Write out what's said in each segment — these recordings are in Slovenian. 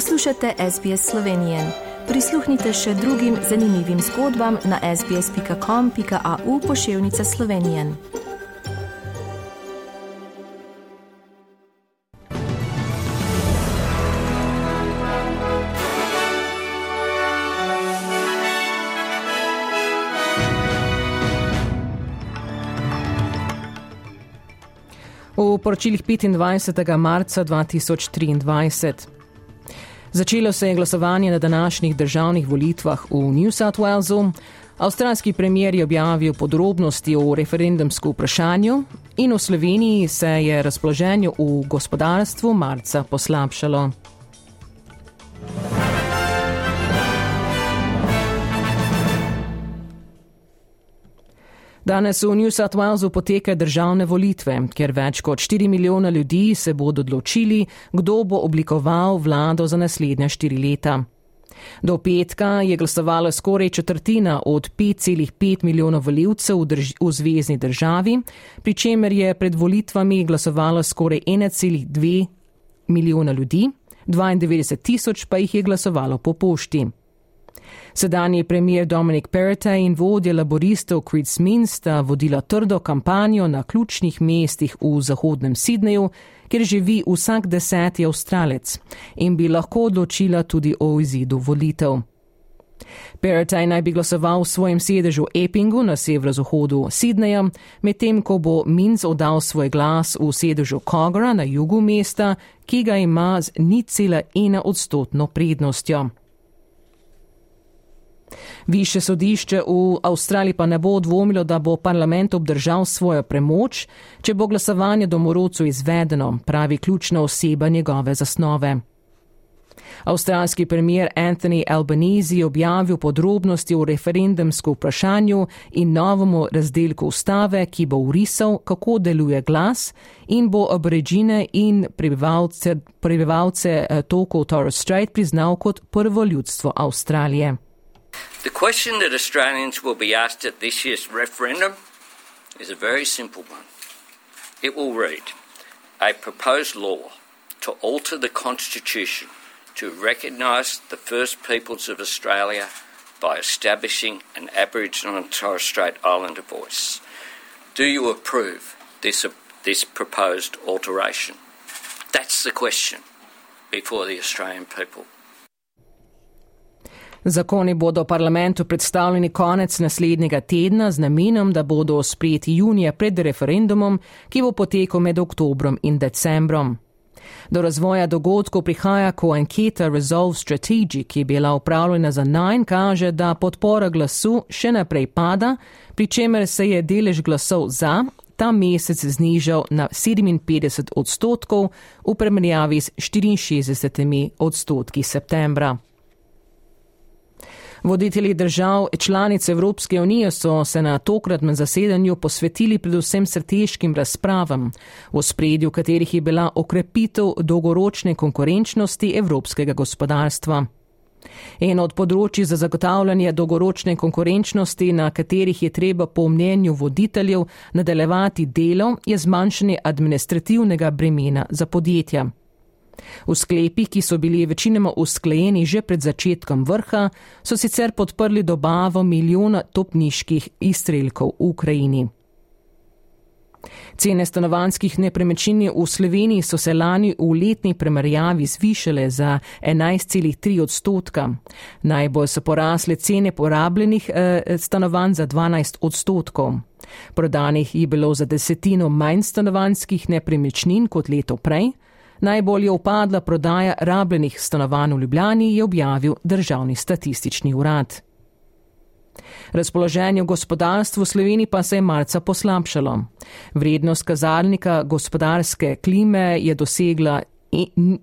Poslušate SBS Slovenije. Prisluhnite še drugim zanimivim zgodbam na sbsp.com.au pošiljka Slovenije. V poročilih 25. marca 2023. Začelo se je glasovanje na današnjih državnih volitvah v New South Walesu. Avstralski premier je objavil podrobnosti o referendumskem vprašanju in v Sloveniji se je razpoloženje v gospodarstvu marca poslabšalo. Danes v New South Walesu potekajo državne volitve, ker več kot 4 milijona ljudi se bodo odločili, kdo bo oblikoval vlado za naslednja štiri leta. Do petka je glasovala skoraj četrtina od 5,5 milijona voljivcev v, drž v zvezdni državi, pri čemer je pred volitvami glasovala skoraj 1,2 milijona ljudi, 92 tisoč pa jih je glasovalo po pošti. Sedanji premijer Dominik Perrota in vodja laboristov Chris Min sta vodila trdo kampanjo na ključnih mestih v zahodnem Sidneju, kjer živi vsak deseti avstralec in bi lahko odločila tudi o izidu volitev. Perrotaj naj bi glasoval v svojem sedežu Epingu na severozahodu Sidneja, medtem ko bo Minz oddal svoj glas v sedežu Kogara na jugu mesta, ki ga ima z ni cela ena odstotno prednostjo. Više sodišče v Avstraliji pa ne bo dvomilo, da bo parlament obdržal svojo premoč, če bo glasovanje domorodcu izvedeno, pravi ključna oseba njegove zasnove. Avstralski premier Anthony Albanese je objavil podrobnosti o referendumskem vprašanju in novemu razdelku ustave, ki bo urisal, kako deluje glas in bo aborižine in prebivalce, prebivalce eh, tokov Torres Strait priznal kot prvo ljudstvo Avstralije. The question that Australians will be asked at this year's referendum is a very simple one. It will read a proposed law to alter the Constitution to recognise the First Peoples of Australia by establishing an Aboriginal and Torres Strait Islander voice. Do you approve this, this proposed alteration? That's the question before the Australian people. Zakoni bodo parlamentu predstavljeni konec naslednjega tedna z namenom, da bodo sprejeti junija pred referendumom, ki bo potekal med oktobrom in decembrom. Do razvoja dogodkov prihaja, ko anketa Resolve Strategy, ki je bila upravljena za najn, kaže, da podpora glasu še naprej pada, pri čemer se je delež glasov za ta mesec znižal na 57 odstotkov v primerjavi s 64 odstotki septembra. Voditelji držav članic Evropske unije so se na tokratnem zasedanju posvetili predvsem strateškim razpravam, v spredju katerih je bila okrepitev dolgoročne konkurenčnosti evropskega gospodarstva. Eno od področji za zagotavljanje dolgoročne konkurenčnosti, na katerih je treba po mnenju voditeljev nadaljevati delo, je zmanjšanje administrativnega bremena za podjetja. V sklepih, ki so bili večinoma usklejeni že pred začetkom vrha, so sicer podprli dobavo milijona topniških izstrelkov v Ukrajini. Cene stanovanskih nepremičnin v Sloveniji so se lani v letni primerjavi zvišale za 11,3 odstotka. Najbolj so porasle cene porabljenih eh, stanovanj za 12 odstotkov. Prodanih je bilo za desetino manj stanovanskih nepremičnin kot leto prej, Najbolj je upadla prodaja rabljenih stanovanj v Ljubljani, je objavil državni statistični urad. Razpoloženje v gospodarstvu v Sloveniji pa se je marca poslabšalo. Vrednost kazalnika gospodarske klime je dosegla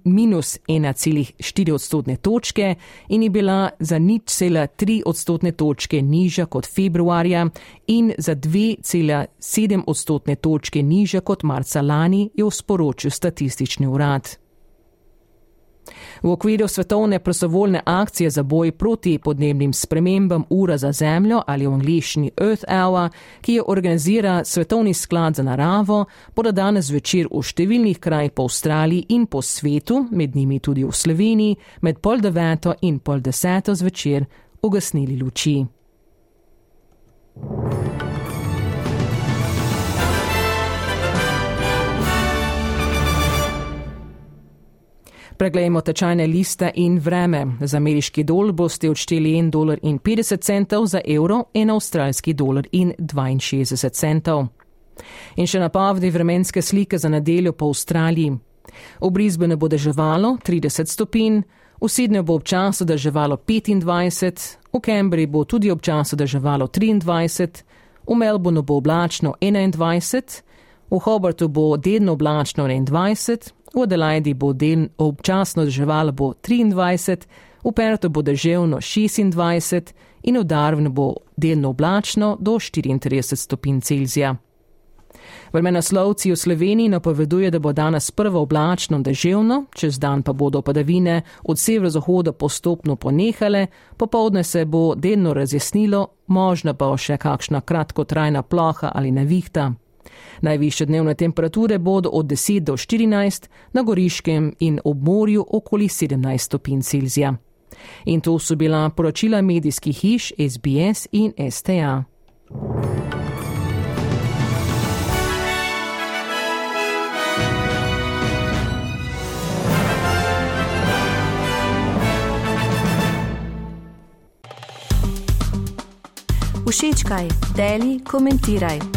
minus 1,4 odstotne točke in je bila za nič cela 3 odstotne točke nižja kot februarja in za 2,7 odstotne točke nižja kot marca lani, je v sporočil statistični urad. V okviru svetovne prostovoljne akcije za boj proti podnebnim spremembam Ura za zemljo ali v angliščini Earth Hour, ki jo organizira Svetovni sklad za naravo, bodo danes večer v številnih krajih po Avstraliji in po svetu, med njimi tudi v Sloveniji, med pol deveto in pol deseto zvečer ugasnili luči. Preglejmo tečajne liste in vreme. Za ameriški dolar boste odšteli 1,50 dolar za evro in avstralski dolar in 62 centov. In še napovedi vremenske slike za nedeljo po Avstraliji. V Brisbane bo deževalo 30 stopinj, v Sydneyju bo občasno deževalo 25, v Cambridgeu bo tudi občasno deževalo 23, v Melbourneu bo oblačno 21, v Hobartu bo delno oblačno 21, v Adelaidi bo del občasno deževalo bo 23, v Pertu bo deževno 26 in v Darwinu bo delno oblačno do 34 stopinj Celzija. Vremenoslovci v Sloveniji napoveduje, da bo danes prvo oblačno deževno, čez dan pa bodo padavine od severozahoda postopno ponehale, popovdne se bo delno razjasnilo, možno pa še kakšna kratkotrajna ploha ali nevihta. Najvišje dnevne temperature bodo od 10 do 14, na Goriškem in ob morju okoli 17 stopinj Celzija. In to so bila poročila medijskih hiš SBS in STA. Všečkaj, deli, komentiraj.